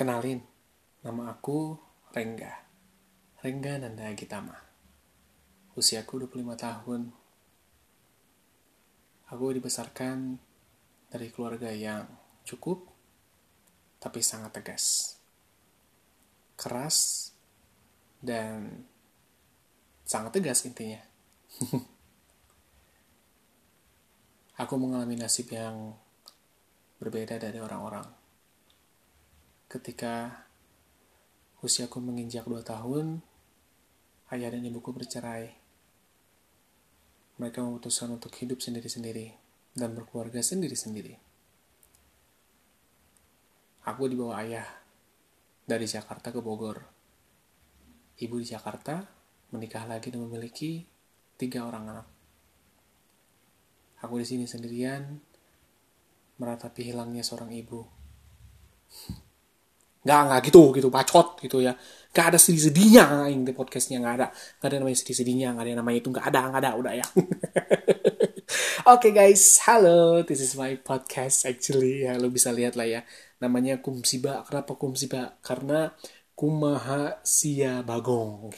Kenalin, nama aku Rengga. Rengga Nanda Gitama. Usiaku 25 tahun. Aku dibesarkan dari keluarga yang cukup, tapi sangat tegas. Keras, dan sangat tegas intinya. aku mengalami nasib yang berbeda dari orang-orang ketika usiaku menginjak dua tahun, ayah dan ibuku bercerai. Mereka memutuskan untuk hidup sendiri-sendiri dan berkeluarga sendiri-sendiri. Aku dibawa ayah dari Jakarta ke Bogor. Ibu di Jakarta menikah lagi dan memiliki tiga orang anak. Aku di sini sendirian meratapi hilangnya seorang ibu. Nggak, nggak gitu, gitu, bacot gitu ya. Nggak ada sedih-sedihnya yang di podcastnya, nggak ada. Nggak ada namanya sedih-sedihnya, nggak ada namanya itu, nggak ada, nggak ada, udah ya. Oke okay, guys, halo, this is my podcast actually, ya lo bisa lihat lah ya. Namanya Kumsiba, kenapa Kumsiba? Karena Kumaha Sia Bagong.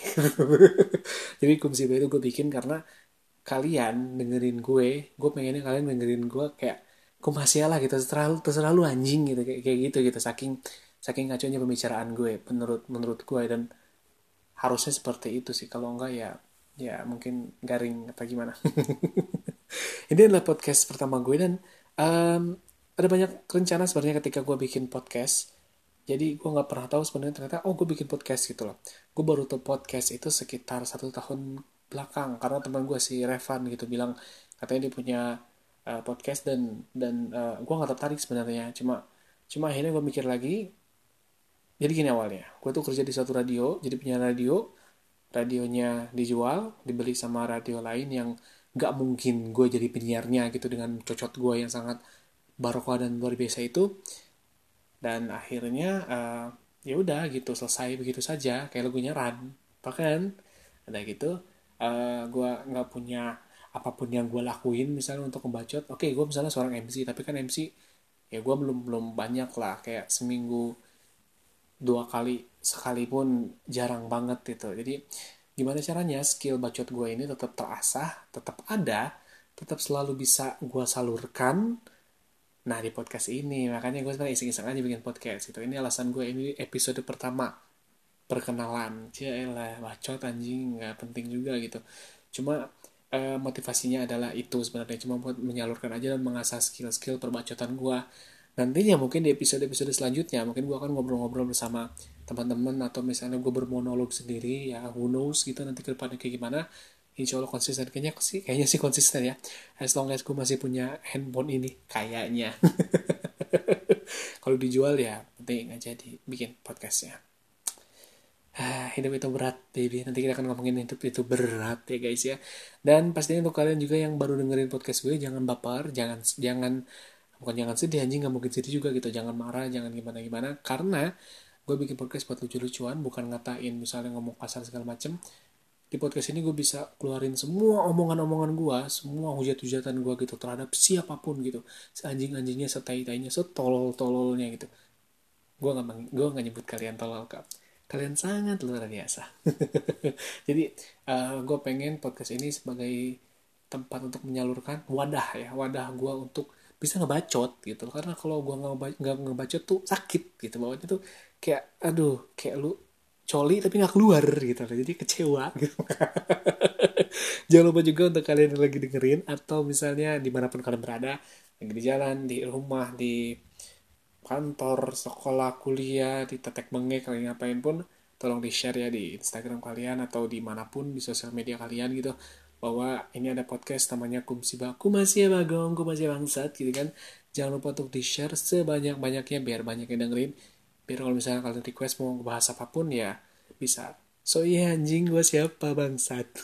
Jadi Kumsiba itu gue bikin karena kalian dengerin gue, gue pengennya kalian dengerin gue kayak Kumaha lah gitu, terlalu terlalu anjing gitu kayak, kayak gitu gitu saking saking kacaunya pembicaraan gue menurut menurut gue dan harusnya seperti itu sih. Kalau enggak ya ya mungkin garing atau gimana. Ini adalah podcast pertama gue dan um, ada banyak rencana sebenarnya ketika gue bikin podcast. Jadi gue nggak pernah tahu sebenarnya ternyata oh gue bikin podcast gitu loh. Gue baru tahu podcast itu sekitar satu tahun belakang karena teman gue si Revan gitu bilang katanya dia punya uh, podcast dan dan uh, gue nggak tertarik sebenarnya. Cuma cuma akhirnya gue mikir lagi jadi gini awalnya gue tuh kerja di satu radio jadi punya radio radionya dijual dibeli sama radio lain yang nggak mungkin gue jadi penyiarnya gitu dengan cocot gue yang sangat barokah dan luar biasa itu. Dan akhirnya uh, ya udah gitu selesai begitu saja kayak lagunya Run bahkan ada gitu uh, eh, gue nggak punya apa pun yang gue lakuin misalnya untuk membacot oke okay, gue misalnya seorang MC tapi kan MC ya gue belum belum banyak lah kayak seminggu dua kali sekalipun jarang banget gitu. Jadi gimana caranya skill bacot gue ini tetap terasah tetap ada tetap selalu bisa gue salurkan nah di podcast ini. Makanya gue sebenarnya iseng-iseng aja bikin podcast gitu. Ini alasan gue ini episode pertama perkenalan. Lah bacot anjing nggak penting juga gitu. Cuma eh, motivasinya adalah itu sebenarnya. Cuma buat menyalurkan aja dan mengasah skill-skill perbacotan gue nantinya mungkin di episode-episode selanjutnya mungkin gue akan ngobrol-ngobrol bersama teman-teman atau misalnya gue bermonolog sendiri ya who knows gitu nanti ke depannya kayak gimana. Insya Allah konsisten. Kayaknya sih kayaknya sih konsisten ya. As long as gue masih punya handphone ini kayaknya. Kalau dijual ya penting aja di bikin podcastnya. Ah, hidup itu berat, baby. Nanti kita akan ngomongin hidup itu berat ya guys ya. Dan pastinya untuk kalian juga yang baru dengerin podcast gue, jangan baper, jangan jangan bukan jangan sedih anjing nggak mungkin sedih juga gitu. Jangan marah jangan gimana gimana karena gue bikin podcast buat lucu-lucuan bukan ngatain misalnya ngomong kasar segala macem. Di podcast ini gue bisa keluarin semua omongan-omongan gue semua hujat-hujatan gue gitu terhadap siapa pun gitu. Anjing-anjingnya setai-tainya setolol-tololnya gitu. Gue nggak gue nggak nyebut kalian tolol kak. Kalian sangat luar biasa. Jadi uh, eh, gue pengen podcast ini sebagai tempat untuk menyalurkan wadah ya wadah gue untuk bisa ngebacot gitu. Karena kalau gue nggak ngebacot tuh sakit gitu. Bawahnya tuh kayak aduh kayak lu coli tapi nggak keluar gitu. Jadi kecewa gitu. Jangan lupa juga untuk kalian yang lagi dengerin atau misalnya di mana pun kalian berada lagi di jalan di rumah di kantor sekolah kuliah di tetek bengek kalian ngapain pun tolong di share ya di Instagram kalian atau di mana pun di sosial media kalian gitu bahwa ini ada podcast namanya Kumsiba Kumasih Bagong Kumasih Bangsat gitu kan. Jangan lupa untuk di share sebanyak banyaknya biar banyak yang dengerin. Biar kalau misalnya kalian request mau bahas apa pun ya bisa. So iya yeah, anjing gue siapa bangsat?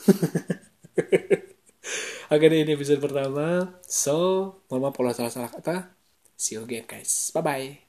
Oke deh ini episode pertama. So mohon maaf kalau salah-salah kata. See you again guys. Bye bye